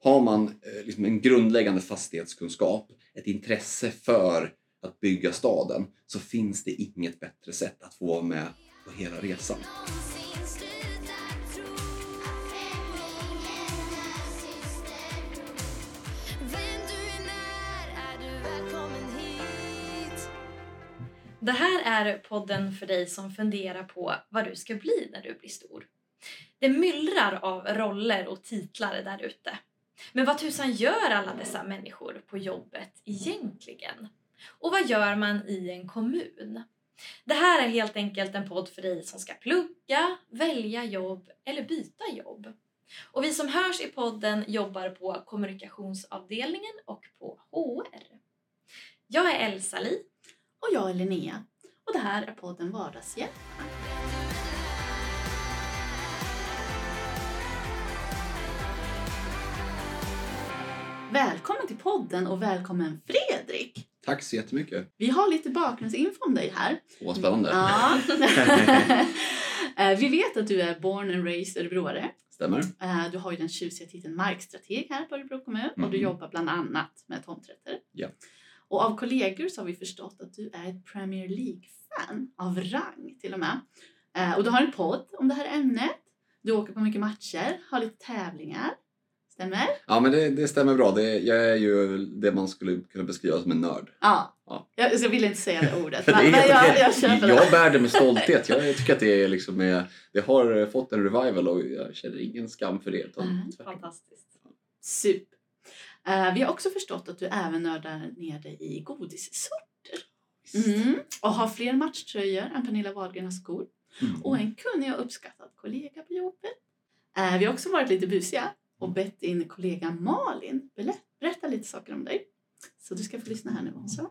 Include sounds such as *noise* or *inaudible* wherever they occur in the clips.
har man eh, liksom en grundläggande fastighetskunskap, ett intresse för att bygga staden, så finns det inget bättre sätt att få vara med på hela resan. Det här är podden för dig som funderar på vad du ska bli när du blir stor. Det myllrar av roller och titlar där ute. Men vad tusan gör alla dessa människor på jobbet egentligen? Och vad gör man i en kommun? Det här är helt enkelt en podd för dig som ska plugga, välja jobb eller byta jobb. Och vi som hörs i podden jobbar på kommunikationsavdelningen och på HR. Jag är Elsa Li. Och jag är Linnea. Och det här är podden Vardagshjälp. Välkommen till podden och välkommen Fredrik! Tack så jättemycket. Vi har lite bakgrundsinfo om dig här. Åh, spännande. Ja. *laughs* Eh, Vi vet att du är born and raised örebroare. Stämmer. Eh, Du har ju den tjusiga titeln markstrateg här på Örebro kommun och du Mhm. jobbar bland annat med tomträtter. Ja. Och av kollegor så har vi förstått att du är ett Premier League-fan av rang till och med. Eh, Och du har en podd om det här ämnet. Du åker på mycket matcher, har lite tävlingar. Stämmer? Ja, men det, det stämmer bra. Det, jag är ju det man skulle kunna beskriva som en nörd. Ja. Ja. Jag, jag vill inte säga det ordet. *laughs* Det är Men, men jag, jag köper jag bär det med stolthet. Jag *laughs* tycker att det, är liksom är, det har fått en revival och jag känner ingen skam för det. Utan Mm. Fantastiskt. Super. Eh, vi har också förstått att du även nördar ner dig i godissorter. Mm. Och har fler matchtröjor än Pernilla Wahlgren har skor. Mm. Och en kunnig och uppskattad kollega på jobbet. Eh, vi har också varit lite busiga och bett din kollega Malin berätta, berätta lite saker om dig. Så du ska få lyssna här nu också.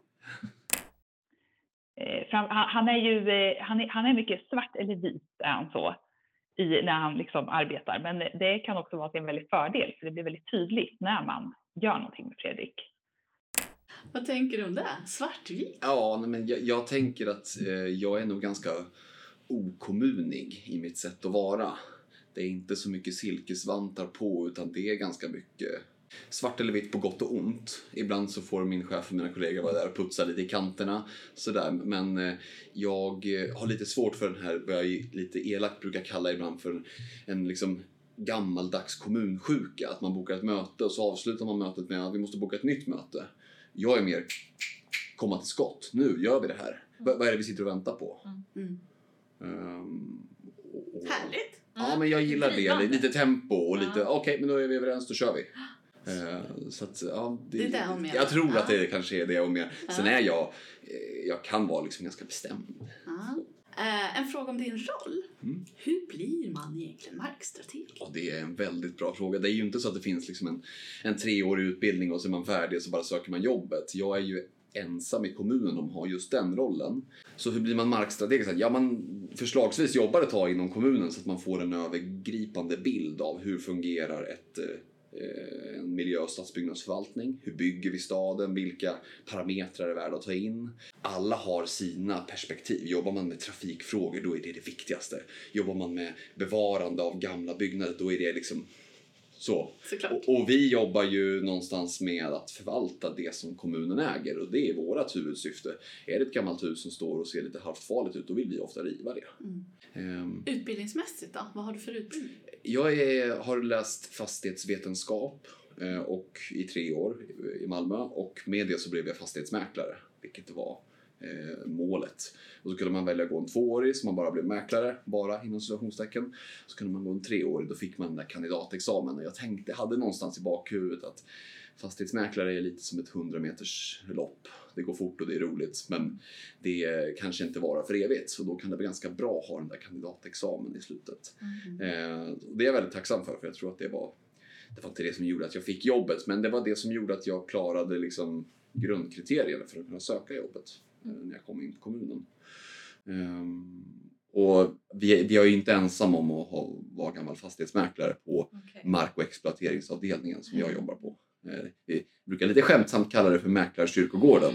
eh, fram, han, är ju eh, han är, han är mycket svart eller vit är han så i, när han liksom arbetar. Men det kan också vara till en väldigt fördel för det blir väldigt tydligt när man gör någonting med Fredrik. Vad tänker du om det? Svartvit? Ja, men jag, jag tänker att eh, jag är nog ganska okommunig i mitt sätt att vara. Det är inte så mycket silkesvantar på utan det är ganska mycket svart eller vitt på gott och ont. Ibland så får min chef och mina kollegor vara där och putsa lite i kanterna. Sådär. Men eh, jag eh, har lite svårt för den här, vad jag lite elakt brukar kalla ibland för en liksom gammaldags kommunsjuka. Att man bokar ett möte och så avslutar man mötet med att vi måste boka ett nytt möte. Jag är mer komma till skott. Nu gör vi det här. V- vad är det vi sitter och väntar på? Mm. Ehm, och- och- Härligt! Ja, men jag gillar det. Lite tempo och lite, Ja. okej, men då är vi överens, då kör vi. *gasps* Ehm, så att, ja, Det är det hon menar. Jag tror att Ja. det kanske är det och mer. Sen Ja. är jag, eh, jag kan vara liksom ganska bestämd. Ja. Eh, en fråga om din roll. Mm. Hur blir man egentligen markstrateg? Och det är en väldigt bra fråga. Det är ju inte så att det finns liksom en, en treårig utbildning och så är man färdig och så bara söker man jobbet. Jag är ju ensam i kommunen om att ha just den rollen. Så hur blir man markstrateg? Ja, man förslagsvis jobbar ett tag inom kommunen så att man får en övergripande bild av hur fungerar ett eh, en miljö och stadsbyggnadsförvaltning. Hur bygger vi staden? Vilka parametrar är värda att ta in? Alla har sina perspektiv. Jobbar man med trafikfrågor, då är det det viktigaste. Jobbar man med bevarande av gamla byggnader, då är det liksom så. Och, och vi jobbar ju någonstans med att förvalta det som kommunen äger och det är vårt huvudsyfte. Är det ett gammalt hus som står och ser lite halvt farligt ut, då vill vi ofta riva det. Mm. Ehm, Utbildningsmässigt då? Vad har du för utbildning? jag är, har läst fastighetsvetenskap eh, och i tre år i Malmö och med det så blev jag fastighetsmäklare, vilket var eh, målet. Och så kunde man välja att gå en tvåårig så man bara blev mäklare, bara inom situationstecken. Så kunde man gå en treårig, då fick man den där kandidatexamen och jag tänkte, hade någonstans i bakhuvudet att fastighetsmäklare är lite som ett 100 meters lopp. Det går fort och det är roligt men det kanske inte vara för evigt så då kan det vara ganska bra att ha den där kandidatexamen i slutet. Eh, det är jag väldigt tacksam för, för jag tror att det var, det var inte det som gjorde att jag fick jobbet, men det var det som gjorde att jag klarade liksom grundkriterierna för att kunna söka jobbet när jag kom in till kommunen. Ehm, och vi, vi är ju inte ensamma om att ha, vara gammal fastighetsmäklare på Okej. mark och exploateringsavdelningen som jag jobbar på. Eh, Vi brukar lite skämtsamt kalla det för Mäklarkyrkogården.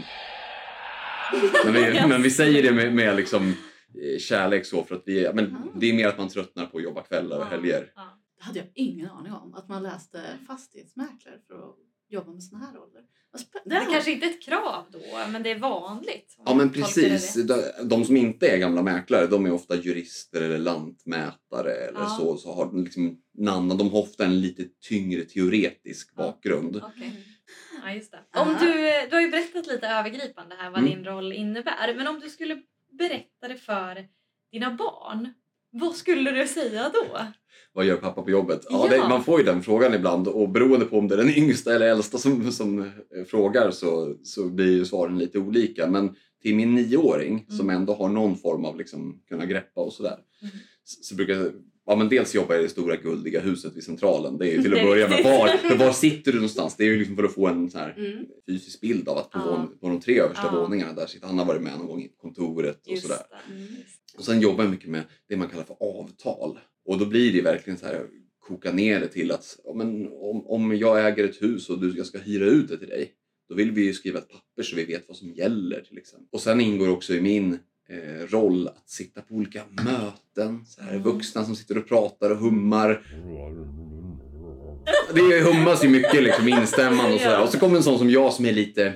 Men vi, men vi säger det med, med liksom eh, kärlek så för att vi, men det är mer att man tröttnar på att jobba kvällar och helger. Det hade jag ingen aning om. Att man läste fastighetsmäklare för att jobba med såna här roller. Det är kanske inte ett krav då, men det är vanligt. Ja men precis. De, som inte är gamla mäklare de är ofta jurister eller lantmätare eller Ja. så. så har de, liksom en annan, de har ofta en lite tyngre teoretisk Ja. bakgrund. Okej. Ja, just det. Om du, du har ju berättat lite övergripande här vad Mm. din roll innebär. Men om du skulle berätta det för dina barn, vad skulle du säga då? Vad gör pappa på jobbet? Ja, Det, Ja. man får ju den frågan ibland och beroende på om det är den yngsta eller äldsta som, som eh, frågar så, så blir ju svaren lite olika. Men till min nioåring som Mm. ändå har någon form av liksom kunna greppa och sådär. Mm. Så, så brukar jag, ja men dels jobbar jag i det stora guldiga huset vid centralen. Det är ju till att börja med. Var, var sitter du någonstans? Det är ju liksom för att få en så här Mm. fysisk bild av att på, Ja. vån, på de tre översta Ja. våningarna där sitter han har varit med någon gång i kontoret och sådär. Mm. Och sen jobbar jag mycket med det man kallar för avtal. Och då blir det verkligen så här koka ner det till att ja, men om, om jag äger ett hus och du, jag ska hyra ut det till dig. Då vill vi ju skriva ett papper så vi vet vad som gäller till exempel. Och sen ingår också i min roll att sitta på olika möten. Så här, Mm. Vuxna som sitter och pratar och hummar. *laughs* Det hummas ju mycket liksom instämmande och sådär. Och så kommer en sån som jag som är lite,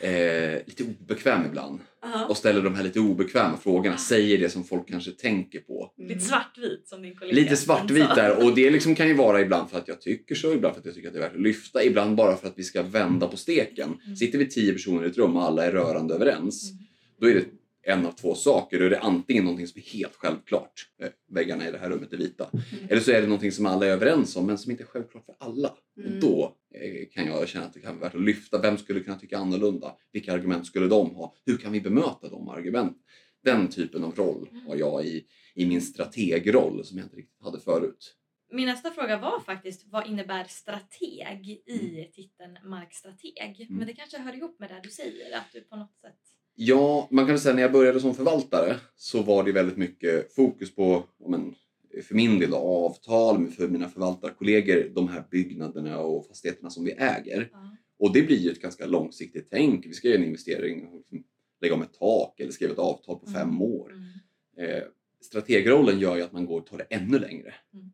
eh, lite obekväm ibland och ställer de här lite obekväma frågorna. Säger det som folk kanske tänker på. Lite svartvit som din kollega. Lite svartvit där och det liksom kan ju vara ibland för att jag tycker så, ibland för att jag tycker att det är värt att lyfta, ibland bara för att vi ska vända på steken. Mm. Sitter vi tio personer i ett rum och alla är rörande överens, Mm. då är det en av två saker. Då är det antingen någonting som är helt självklart, eh, väggarna i det här rummet är vita, eller så är det någonting som alla är överens om men som inte är självklart för alla. Mm. Och då eh, kan jag känna att det kan vara värt att lyfta. Vem skulle kunna tycka annorlunda? Vilka argument skulle de ha? Hur kan vi bemöta de argumenten? Den typen av roll har jag i, i min strategroll som jag inte riktigt hade förut. Min nästa fråga var faktiskt vad innebär strateg i titeln markstrateg? Men det kanske hör ihop med det du säger, att du på något sätt... Ja, man kan säga när jag började som förvaltare så var det väldigt mycket fokus på, men, för min del avtal med för mina förvaltarkollegor, de här byggnaderna och fastigheterna som vi äger. Ja. Och det blir ju ett ganska långsiktigt tänk. Vi ska göra en investering, liksom lägga om ett tak eller skriva ett avtal på Mm. fem år. Mm. Eh, strategrollen gör ju att man går och tar det ännu längre. Mm.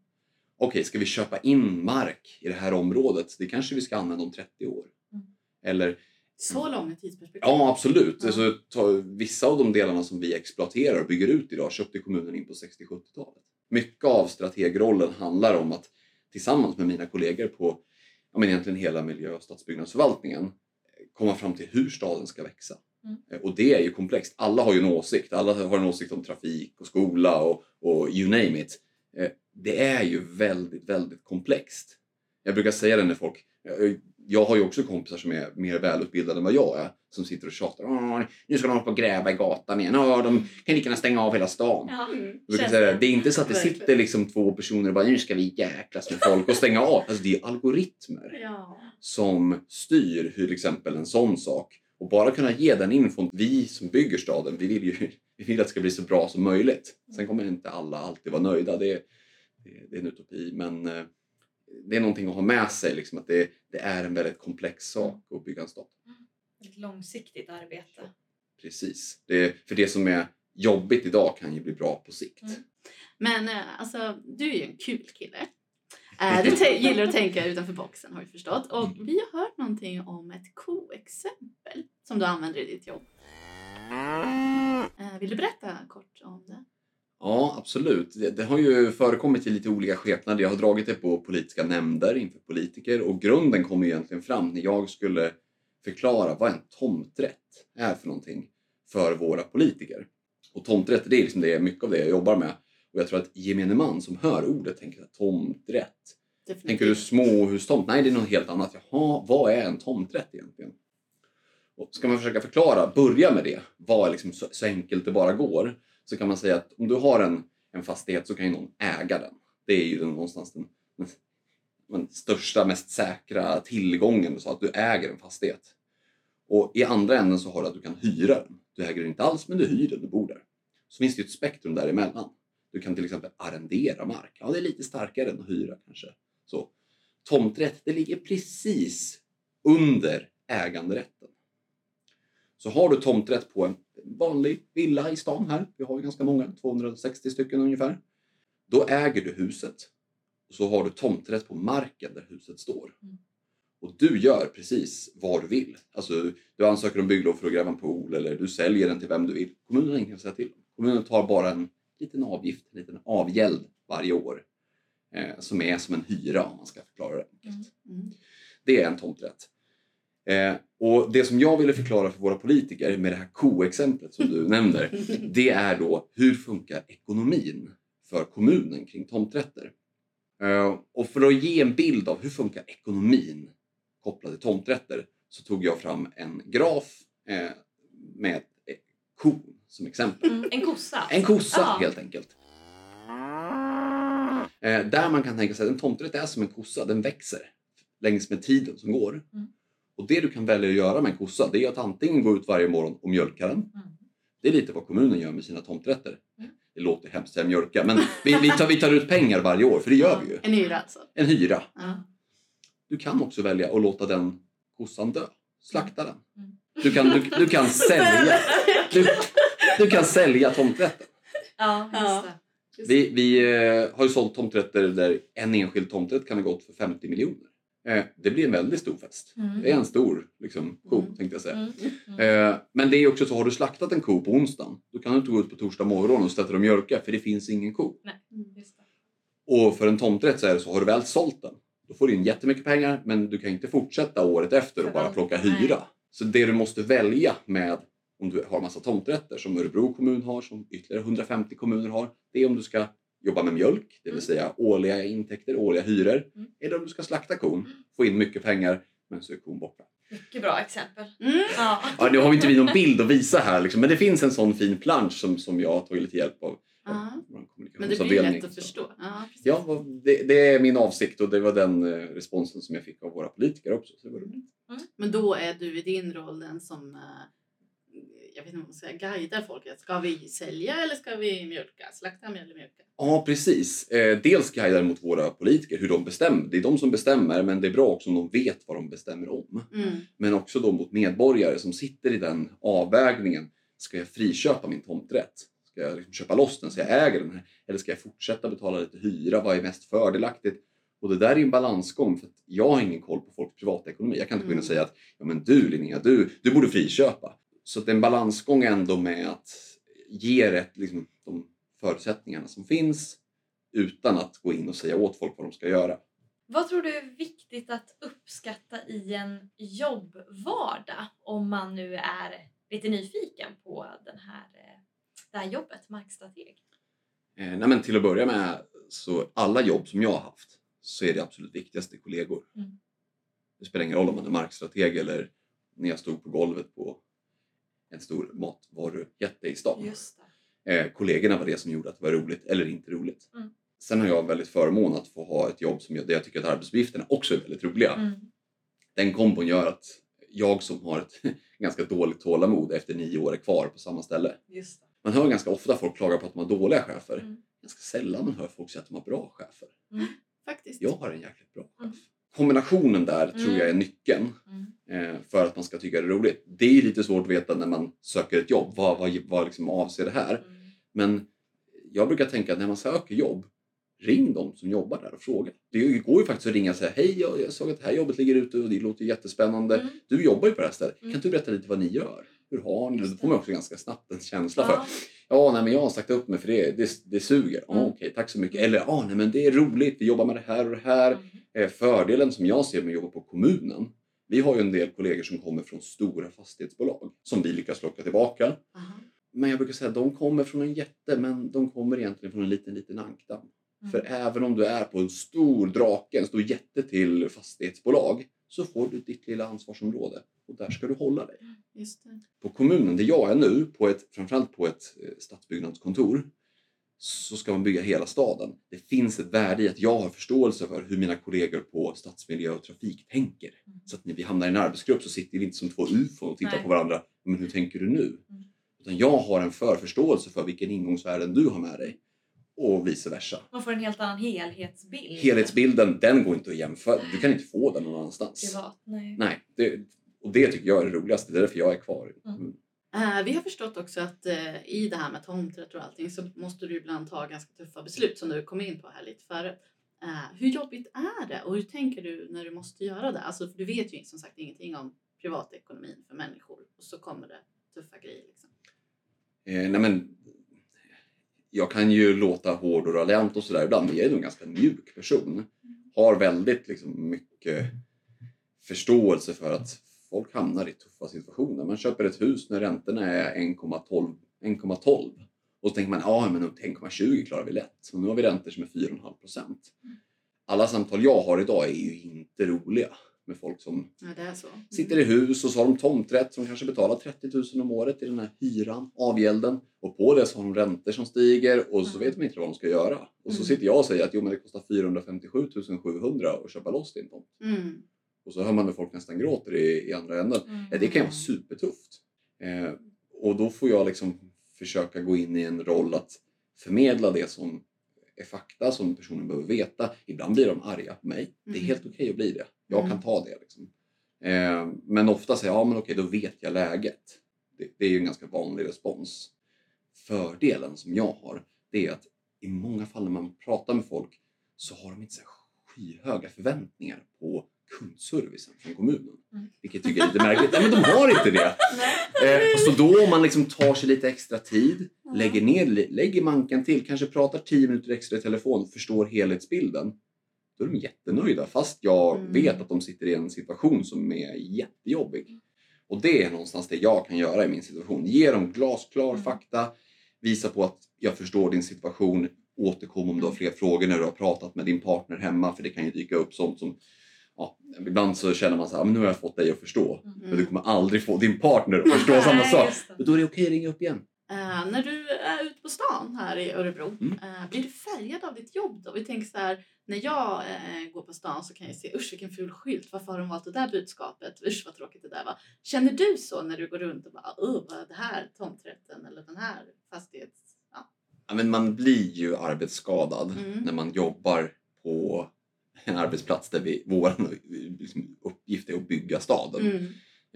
Okej, ska vi köpa in mark i det här området? Det kanske vi ska använda om 30 år. Mm. Eller Så långa tidsperspektiv. Ja, absolut. Ja. Alltså, ta, vissa av de delarna som vi exploaterar och bygger ut idag köpte kommunen in på 60-70-talet. Mycket av strategrollen handlar om att tillsammans med mina kollegor på ja, men egentligen hela miljö och stadsbyggnadsförvaltningen komma fram till hur staden ska växa. Mm. Och det är ju komplext. Alla har ju en åsikt. Alla har en åsikt om trafik och skola och, och you name it. Eh, Det är ju väldigt, väldigt komplext. Jag brukar säga det när folk... jag- har ju också kompisar som är mer välutbildade än vad jag är. Som sitter och tjatar. Åh, nu ska de hålla på och gräva i gatan igen. Åh, de kan lika gärna stänga av hela stan. Ja. Mm. Säga det. är inte så att det sitter liksom två personer och bara nu ska vi jäklas med folk och stänga av. Alltså det är algoritmer Ja. som styr hur till exempel en sån sak och bara kunna ge den infon. Vi som bygger staden, vi vill ju *laughs* vi vill att det ska bli så bra som möjligt. Sen kommer inte alla alltid vara nöjda. Det är, det, det är en utopi, men eh, det är någonting att ha med sig. Liksom, att det, det är en väldigt komplex sak att bygga en stad. Ett långsiktigt arbete. Precis. Det, för det som är jobbigt idag kan ju bli bra på sikt. Mm. Men eh, alltså, du är ju en kul kille. Eh, Du gillar att tänka utanför boxen har vi förstått. Och Mm. vi har hört någonting om ett koexempel som du använder i ditt jobb. Eh, Vill du berätta kort om det? Ja, absolut. Det, det har ju förekommit i lite olika skepnader. Jag har dragit det på politiska nämnder inför politiker och grunden kom egentligen fram när jag skulle förklara vad en tomträtt är för någonting för våra politiker. Och tomträtt, det är liksom det, mycket av det jag jobbar med. Och jag tror att gemene man som hör ordet tänker att tomträtt. Definitivt. Tänker du småhustomt? Nej, det är något helt annat. Jaha, vad är en tomträtt egentligen? Och ska man försöka förklara, börja med det, vad är liksom så, så enkelt det bara går, så kan man säga att om du har en, en fastighet så kan ju någon äga den. Det är ju den, någonstans den, den, den största, mest säkra tillgången, så att du äger en fastighet. Och i andra änden så har du att du kan hyra den. Du äger den inte alls, men du hyr den, du bor där. Så finns det ju ett spektrum däremellan. Du kan till exempel arrendera mark. Ja, det är lite starkare än att hyra kanske. Så. Tomträtt, det ligger precis under äganderätten. Så har du tomträtt på en vanlig villa i stan här, vi har ju ganska många, 260 stycken ungefär. Då äger du huset och så har du tomträtt på marken där huset står. Mm. Och du gör precis vad du vill. Alltså, du ansöker om bygglov för att gräva en pool eller du säljer den till vem du vill. Kommunen har ingenting att säga till om. Kommunen tar bara en liten avgift, en liten avgäld varje år. Eh, som är som en hyra om man ska förklara det enkelt. Mm. Det är en tomträtt. Eh, och det som jag ville förklara för våra politiker med det här koexemplet som du *laughs* nämner, det är då hur funkar ekonomin för kommunen kring tomträtter? Eh, och för att ge en bild av hur funkar ekonomin kopplad till tomträtter så tog jag fram en graf eh, med eh, kon som exempel. Mm, en kossa. En kossa Ja. helt enkelt. Eh, där man kan tänka sig att en tomträtt är som en kossa, den växer längs med tiden som går. Mm. Och det du kan välja att göra med en kossa det är att antingen gå ut varje morgon och mjölka den. Mm. Det är lite vad kommunen gör med sina tomträtter. Mm. Det låter hemskt att mjölka men vi, vi, tar, vi tar ut pengar varje år för det gör vi ju. En hyra alltså. En hyra. Du kan också välja att låta den kossan dö. Slakta den. Mm. Du kan, du, du kan *laughs* sälja. Du, du kan sälja tomträtten. Ja, just det. Just Vi, vi eh, har ju sålt tomträtter där en enskild tomträtt kan ha gått för 50 miljoner. Eh, det blir en väldigt stor fest. Mm. Det är en stor liksom, ko, Mm. tänkte jag säga. Mm. Mm. Eh, men det är också så, har du slaktat en ko på onsdagen, då kan du inte gå ut på torsdag morgon och sätta dig och mjölka för det finns ingen ko. Mm. Just det. Och för en tomträtt så är det så, har du väl sålt den, då får du in jättemycket pengar men du kan inte fortsätta året efter och bara plocka hyra. nej. Så det du måste välja med om du har massa tomträtter som Örebro kommun har, som ytterligare 150 kommuner har, det är om du ska jobba med mjölk, det vill Mm. säga årliga intäkter, årliga hyror. Mm. Eller om du ska slakta kon, få in mycket pengar men så är kon borta. Mycket bra exempel. Mm. Ja. Ja, nu har vi inte vi någon bild att visa här liksom, men det finns en sån fin plansch som, som jag har tagit lite hjälp av. Ja. vår Men det blir lätt att förstå. Ja, precis. Ja, det, det är min avsikt och det var den eh, responsen som jag fick av våra politiker också. Så det var roligt. Men då är du i din roll den som eh, jag vet inte vad man ska säga, guidar folket. Ska vi sälja eller ska vi mjölka? Slakta eller mjölka? Ja, precis. Eh, dels guidar mot våra politiker hur de bestämmer. Det är de som bestämmer, men det är bra också om de vet vad de bestämmer om. Mm. Men också då mot medborgare som sitter i den avvägningen. Ska jag friköpa min tomträtt? Ska jag liksom köpa loss den så jag äger den? här? Eller ska jag fortsätta betala lite hyra? Vad är mest fördelaktigt? Och det där är en balansgång för att jag har ingen koll på folks privatekonomi. Jag kan inte gå in och Mm. säga att ja, men du Linnea, du, du borde friköpa. Så det är en balansgång ändå med att ge rätt, liksom, de förutsättningarna som finns utan att gå in och säga åt folk vad de ska göra. Vad tror du är viktigt att uppskatta i en jobbvardag om man nu är lite nyfiken på den här, det här jobbet, markstrateg? Eh, nej men till att börja med, så alla jobb som jag har haft så är det absolut viktigaste kollegor. Mm. Det spelar ingen roll om man är markstrateg eller när jag stod på golvet på stor matvarujätte i stan. Eh, kollegorna var det som gjorde att det var roligt eller inte roligt. Mm. Sen har jag väldigt förmån att få ha ett jobb som jag, där jag tycker att arbetsuppgifterna också är väldigt roliga. Mm. Den kombon gör att jag som har ett *laughs* ganska dåligt tålamod efter nio år är kvar på samma ställe. Man hör ganska ofta folk klaga på att de har dåliga chefer. Mm. Ganska sällan man hör folk säga att de har bra chefer. Faktiskt. Jag har en jäkligt bra chef. Mm. Kombinationen där tror Mm. jag är nyckeln Mm. För att man ska tycka det är roligt. Det är ju lite svårt att veta när man söker ett jobb. Vad, vad, vad liksom avser det här? Mm. Men jag brukar tänka att när man söker jobb, ring de som jobbar där och fråga. Det går ju faktiskt att ringa och säga hej, jag jag såg att det här jobbet ligger ute och det låter jättespännande. Mm. Du jobbar ju på det här stället. Mm. Kan du berätta lite vad ni gör? Hur har ni det? Då får man också ganska snabbt en känsla för Ja. Ja, nej, men jag har sagt upp mig för det. Det, det suger. Ja, Mm. Okej, tack så mycket. Eller ja, nej, men det är roligt. Vi jobbar med det här och det här. Mm. Eh, Fördelen som jag ser med att jobba på kommunen. Vi har ju en del kollegor som kommer från stora fastighetsbolag som vi lyckas locka tillbaka. Aha. Men jag brukar säga att de kommer från en jätte, men de kommer egentligen från en liten, liten ankdamm. Mm. För även om du är på en stor drake, en stor jätte till fastighetsbolag, så får du ditt lilla ansvarsområde och där ska du hålla dig. Det. På kommunen där jag är nu, på ett, framförallt på ett eh, stadsbyggnadskontor, så ska man bygga hela staden. Det finns ett värde i att jag har förståelse för hur mina kollegor på stadsmiljö och trafik tänker. Mm. Så att när vi hamnar i en arbetsgrupp så sitter vi inte som två ufon och tittar Nej. på varandra. Men hur tänker du nu? Mm. Utan jag har en förförståelse för vilken ingångsvärden du har med dig. Och vice versa. Man får en helt annan helhetsbild. Helhetsbilden, den går inte att jämföra. Du kan inte få den någon annanstans. Privat, nej. Nej, det, och det tycker jag är det roligaste. Det är därför jag är kvar. Mm. Eh, vi har förstått också att eh, i det här med tomträtt och allting så måste du ibland ta ganska tuffa beslut som du kom in på här lite förut. Eh, hur jobbigt är det och hur tänker du när du måste göra det? Alltså, för du vet ju som sagt ingenting om privatekonomin för människor och så kommer det tuffa grejer. Liksom. Eh, nej men, jag kan ju låta hård och raljant och sådär ibland, men jag är nog en ganska mjuk person. Har väldigt liksom, mycket förståelse för att folk hamnar i tuffa situationer. Man köper ett hus när räntorna är 1,12 1,12 och så tänker man ja men 1,20 klarar vi lätt. Och nu har vi räntor som är 4,5 procent. Alla samtal jag har idag är ju inte roliga med folk som Ja. Mm. sitter i hus och så har de tomträtt som kanske betalar 30 000 om året i den här hyran, avgälden. Och på det så har de räntor som stiger och så Mm. vet de inte vad de ska göra. Och så Mm. sitter jag och säger att jo men det kostar 457 700 att köpa loss din tomt. Mm. Och så hör man hur folk nästan gråter i, i andra änden. Ja, det kan vara supertufft. Eh, och då får jag liksom försöka gå in i en roll att förmedla det som är fakta som personen behöver veta. Ibland blir de arga på mig. Det är Mm. helt okej att bli det. Jag Mm. kan ta det. Liksom. Eh, men ofta säger jag, ja men okej, då vet jag läget. Det, det är ju en ganska vanlig respons. Fördelen som jag har, det är att i många fall när man pratar med folk så har de inte så skyhöga förväntningar på kundservicen från kommunen. Mm. Vilket jag tycker är lite märkligt. Nej, men de har inte det. *laughs* Eh, så då om man liksom tar sig lite extra tid, lägger ner, lägger manken till, kanske pratar 10 minuter extra i telefon, förstår helhetsbilden. Då är de jättenöjda fast jag Mm. vet att de sitter i en situation som är jättejobbig. Och det är någonstans det jag kan göra i min situation. Ge dem glasklar Mm. fakta, visa på att jag förstår din situation, återkom om du har fler frågor när du har pratat med din partner hemma för det kan ju dyka upp sånt som Ja, ibland så känner man så här, "Ah, men nu har jag fått dig att förstå. Men du kommer aldrig få din partner att förstå samma Nej, sak. Men då är det okej att ringa upp igen. Eh, när du är ute på stan här i Örebro, Mm. eh, blir du färgad av ditt jobb då? Vi tänker så här, när jag eh, går på stan så kan jag se usch vilken ful skylt, varför har de valt det där budskapet? Usch vad tråkigt det där var. Känner du så när du går runt och bara, oh, vad är det här tomträtten eller den här fastighets... Ja. Ja, men man blir ju arbetsskadad Mm. när man jobbar på en arbetsplats där vi, vår liksom, uppgift är att bygga staden. Mm.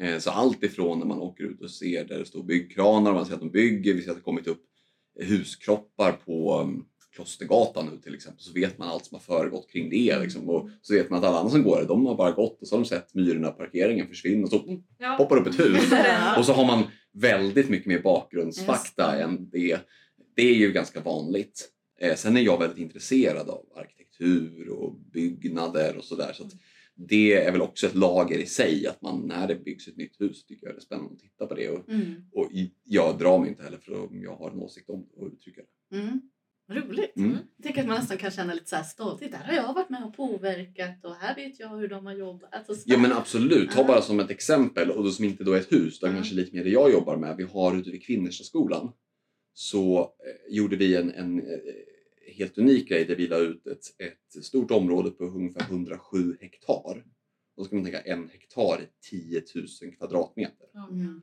Eh, Så allt ifrån när man åker ut och ser där det står byggkranar, man ser att de bygger, vi ser att det kommit upp huskroppar på um, Klostergatan nu till exempel, så vet man allt som har föregått kring det. Liksom. Och så vet man att alla andra som går där, de har bara gått och så har de sett myrorna, parkeringen försvinna och så mm, Ja. poppar upp ett hus. *laughs* Och så har man väldigt mycket mer bakgrundsfakta än det. Det är ju ganska vanligt. Eh, sen är jag väldigt intresserad av arkitektur och byggnader och sådär. Så att det är väl också ett lager i sig att man när det byggs ett nytt hus tycker jag det är spännande att titta på det. Och, Mm. och jag drar mig inte heller för om jag har en åsikt om det och uttrycker det. Mm. Roligt. Mm. Jag tänker att man nästan kan känna lite så här stolthet. Där har jag varit med och påverkat och här vet jag hur de har jobbat. Alltså, så Ja där. men absolut, ta bara som ett exempel och då som inte då är ett hus, utan Ja. kanske lite mer det jag jobbar med. Vi har ute vid Kvinnerstaskolan så eh, gjorde vi en, en eh, helt unik grej där vi la ut ett, ett stort område på ungefär 107 hektar. Då ska man tänka en hektar är 10 000 kvadratmeter. Mm.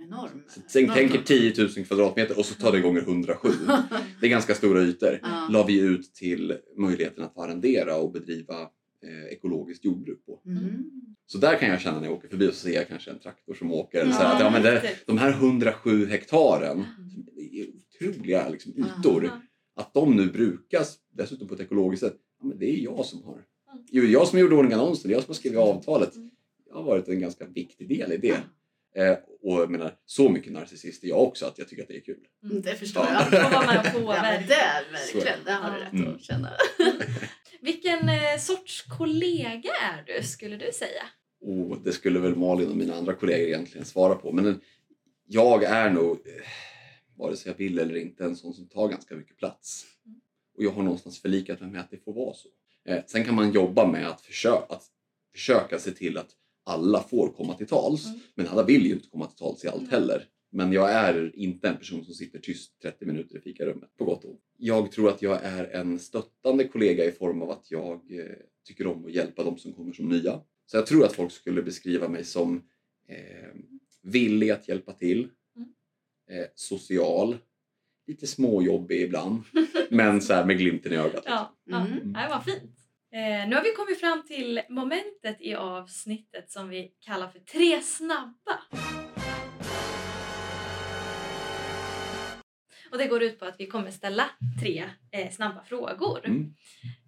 Enorm. Så tänk, enorm. tänk er 10 000 kvadratmeter och så tar det gånger 107. Det är ganska stora ytor. Ja. La vi ut till möjligheten att få arrendera och bedriva eh, ekologiskt jordbruk på. Mm. Så där kan jag känna när jag åker förbi och så ser jag kanske en traktor som åker. Eller så Ja, här, att, ja, men det, de här 107 hektaren, det är otroliga liksom, ytor. Att de nu brukas, dessutom på ett ekologiskt sätt, ja, men det är jag som har. Mm. Jo, jag som gjorde ordning annonsen, det är jag som har skrivit avtalet. Mm. Jag har varit en ganska viktig del i det. Eh, och jag menar, så mycket narcissist är jag också att jag tycker att det är kul. Mm, Det förstår Ja. jag. Då var man och Ja, men det är verkligen, det har du rätt Mm. att känna. *laughs* Vilken eh, sorts kollega är du, skulle du säga? Och det skulle väl Malin och mina andra kollegor egentligen svara på. Men en- jag är nog, eh, vare sig jag vill eller inte, en sån som tar ganska mycket plats. Och jag har någonstans förlikat mig med att det får vara så. Eh, sen kan man jobba med att, försö- att försöka se till att alla får komma till tals. Mm. Men alla vill ju inte komma till tals i allt Mm. heller. Men jag är inte en person som sitter tyst 30 minuter i fikarummet, på gott och ont. Jag tror att jag är en stöttande kollega i form av att jag eh, tycker om att hjälpa de som kommer som nya. Så jag tror att folk skulle beskriva mig som eh, villig att hjälpa till. Eh, social, lite småjobbig ibland, *laughs* men så här med glimten i ögat. Ja, ja. Mm. det var fint. Eh, nu har vi kommit fram till momentet i avsnittet som vi kallar för tre snabba. Och det går ut på att vi kommer ställa tre eh, snabba frågor. Mm.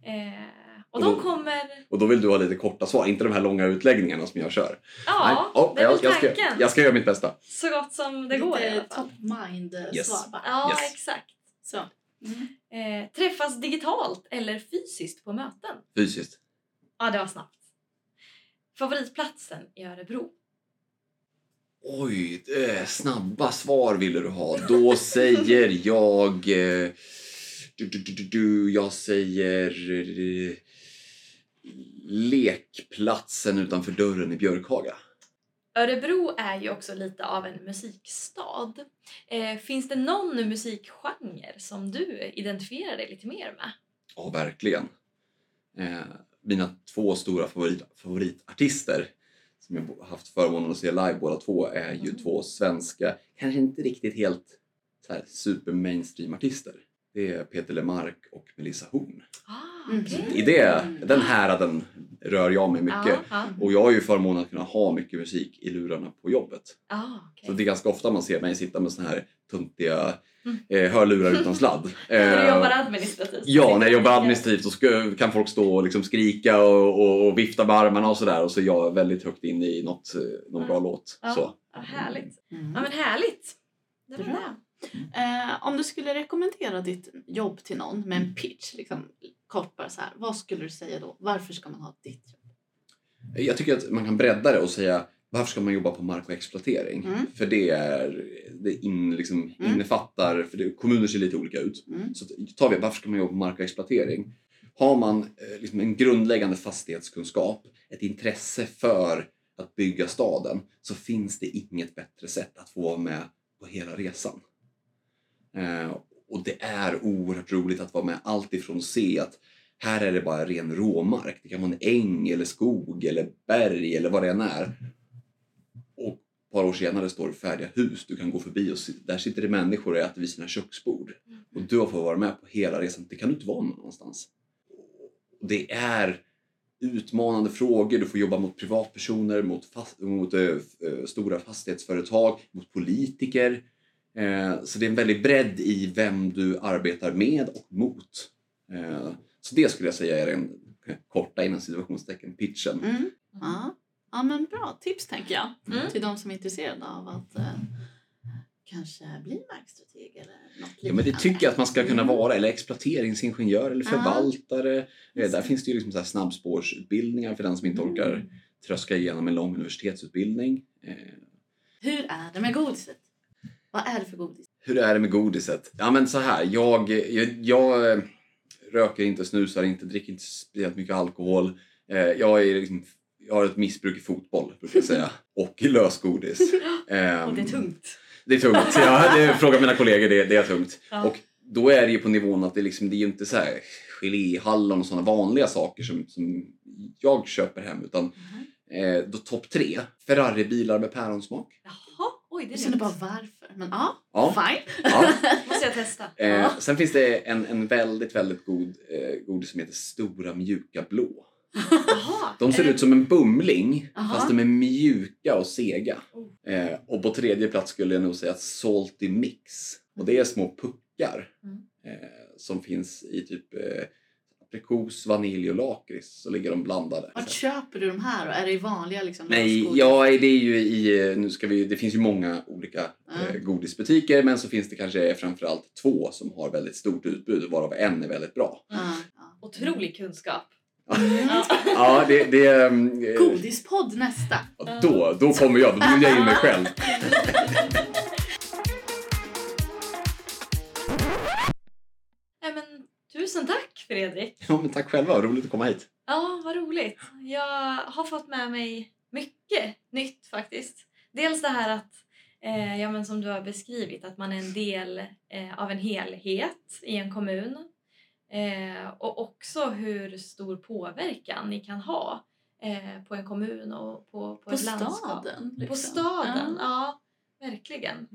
Eh, och Och de då- kommer... Och då vill du ha lite korta svar, inte de här långa utläggningarna som jag kör. Ja, Nej. Ja, det är jag, jag, ska, jag ska göra mitt bästa. Så gott som det går i alla Lite fall. top mind eh, Yes. svar bara. Ja, Yes. exakt. Så. Mm. Eh, träffas digitalt eller fysiskt på möten? Fysiskt. Ja, det var snabbt. Favoritplatsen i Örebro? Oj, eh, snabba svar ville du ha. Då säger jag... Eh, du, du, du, du, jag säger... Eh, lekplatsen utanför dörren i Björkhaga. Örebro är ju också lite av en musikstad. Eh, finns det någon musikgenre som du identifierar dig lite mer med? Ja, verkligen. Eh, mina två stora favorit, favoritartister som jag haft förmånen att se live båda två är ju Mm. två svenska, kanske inte riktigt helt så här, super mainstream artister. Det är Peter Lemark och Melissa Horn. Ah, Mm. okej. I det, den häraden rör jag mig mycket. Ja, ja. Och jag har ju förmånen att kunna ha mycket musik i lurarna på jobbet. Ah, okej. Så det är ganska ofta man ser mig sitta med såna här tuntiga Mm. eh, hörlurar utan sladd. *laughs* När du Eh, jobbar administrativt? Ja, när jag jobbar administrativt så ska, kan folk stå och liksom skrika och, och, och vifta med armarna och sådär och så är jag väldigt högt inne i något, eh, någon bra låt. Så. härligt. Mm. Ja, men härligt. Det var Bra. det. Eh, om du skulle rekommendera ditt jobb till någon med en pitch, liksom, kort bara så här, vad skulle du säga då? Varför ska man ha ditt jobb? Jag tycker att man kan bredda det och säga varför ska man jobba på mark och exploatering? Mm. För det, är, det in, liksom, Mm. innefattar, för det, kommuner ser lite olika ut. Mm. Så tar vi varför ska man jobba på mark och exploatering? Har man eh, liksom en grundläggande fastighetskunskap, ett intresse för att bygga staden så finns det inget bättre sätt att få vara med på hela resan. Eh, och det är oerhört roligt att vara med allt ifrån se att här är det bara ren råmark. Det kan vara en äng eller skog eller berg eller vad det än är. Och ett par år senare står det färdiga hus du kan gå förbi och där sitter det människor och äter vid sina köksbord. Och du har fått vara med på hela resan. Det kan du inte vara någon annanstans. Det är utmanande frågor. Du får jobba mot privatpersoner, mot, fast, mot eh, stora fastighetsföretag, mot politiker. Eh, så det är en väldig bredd i vem du arbetar med och mot. Eh, så det skulle jag säga är den korta inom situationstecken pitchen. Mm. Ja. ja, men bra tips tänker jag. Mm. Till de som är intresserade av att eh, kanske bli markstrateg eller något Ja, men det tycker jag att man ska kunna Mm. vara, eller exploateringsingenjör eller Ja. förvaltare. Eh, Just Där finns det ju liksom så här snabbspårsutbildningar för den som inte orkar Mm. tröska igenom en lång universitetsutbildning. Eh, Hur är det med godiset? Vad är det för godis? Hur är det med godiset? Ja men så här, jag, jag, jag eh, röker inte, snusar inte, dricker inte speciellt mycket alkohol. Eh, Jag, är liksom, jag har ett missbruk i fotboll, brukar jag säga. *laughs* Och i lösgodis. *laughs* Ehm, Och det är tungt. Det är tungt. Ja, det frågar mina kollegor, det, det är tungt. Ja. Och då är det ju på nivån att det, liksom, det är ju inte så här geléhallon och sådana vanliga saker som, som jag köper hem. Utan Mhm. eh, då topp tre, Ferraribilar med päronsmak. Jaha, oj det är Jag känner bara varför. Men ja, Ja. fine. Ja. *laughs* måste jag testa. Eh, Ja. Sen finns det en, en väldigt, väldigt god eh, godis som heter Stora mjuka blå. Jaha. De ser det- ut som en bumling Aha. fast de är mjuka och sega. Oh. Eh, och på tredje plats skulle jag nog säga Salty Mix. Och det är små puckar Mm. eh, som finns i typ eh, aprikos, vanilj och lakrits. Så ligger de blandade. Vart köper du de här då? Är det i vanliga liksom, Nej, ja, det är ju i, nu ska vi, det finns ju många olika Mm. godisbutiker men så finns det kanske framförallt två som har väldigt stort utbud varav en är väldigt bra. Ja, ja. Otrolig kunskap. Mm. Ja, det... det ehm, eh, Godispodd nästa. då, då kommer jag, då bjuder jag in mig själv. Nej, men, tusen tack Fredrik. Ja, men tack själva, roligt att komma hit. Ja, vad roligt. Jag har fått med mig mycket nytt faktiskt. Dels det här att, eh, ja, men som du har beskrivit, att man är en del eh, av en helhet i en kommun. Eh, och också hur stor påverkan ni kan ha eh, på en kommun och på, på, På ett landskap. staden. Liksom. På staden, Ja. ja. Verkligen.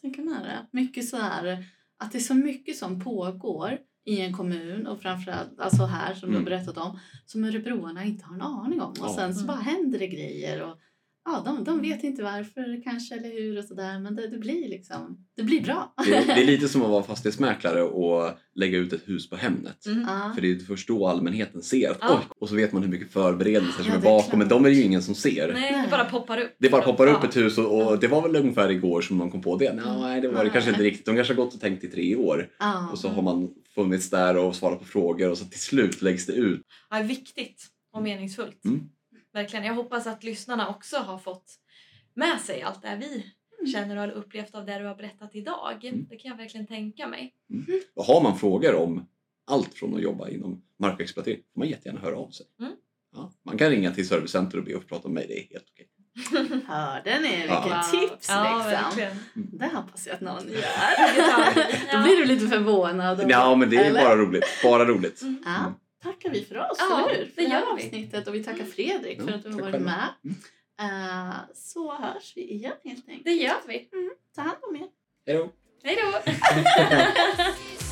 Tänker med det. Mycket så här, att det är så mycket som pågår i en kommun och framförallt alltså här som du Mm. har berättat om som örebroarna inte har en aning om. Och Ja. sen så Mm. bara händer det grejer och ja, de, de vet inte varför kanske eller hur och sådär men det, det blir liksom, det blir bra. Det, är- det är lite som att vara *laughs* fastighetsmäklare och lägga ut ett hus på Hemnet. Mm. För det är först då allmänheten ser att Ja. oj, och så vet man hur mycket förberedelser som Ja, är det är bakom, men de är det ju ingen som ser. Nej, det Nej. bara poppar upp. Det bara poppar upp ett hus och, och det var väl ungefär igår som man kom på det. Mm. Nej, det var det kanske inte riktigt. De kanske har gått och tänkt i tre år Ja. och så har man funnits där och svarat på frågor och så till slut läggs det ut. Ja, viktigt och meningsfullt. Mm. Verkligen. Jag hoppas att lyssnarna också har fått med sig allt det vi känner och har upplevt av det du har berättat idag. Mm. Det kan jag verkligen tänka mig. Och har man frågor om allt från att jobba inom markexploatering får man jättegärna höra av sig. Mm. Ja, man kan ringa till Servicecenter och be att få prata med mig, det är helt okej. *laughs* Hörde ni vilket Ja. tips Ja, liksom? verkligen. Det hoppas jag att någon gör. *laughs* Ja. Då blir du lite förvånad. och- Ja, men det är eller? bara roligt. Bara roligt. Mm. Tackar vi för oss, Ja, eller hur? För det här avsnittet och vi tackar Fredrik för Ja, att du har varit med. Eh, så hörs vi igen helt enkelt. Det gör vi. Ta hand om er. Hej då! Hej då! *laughs*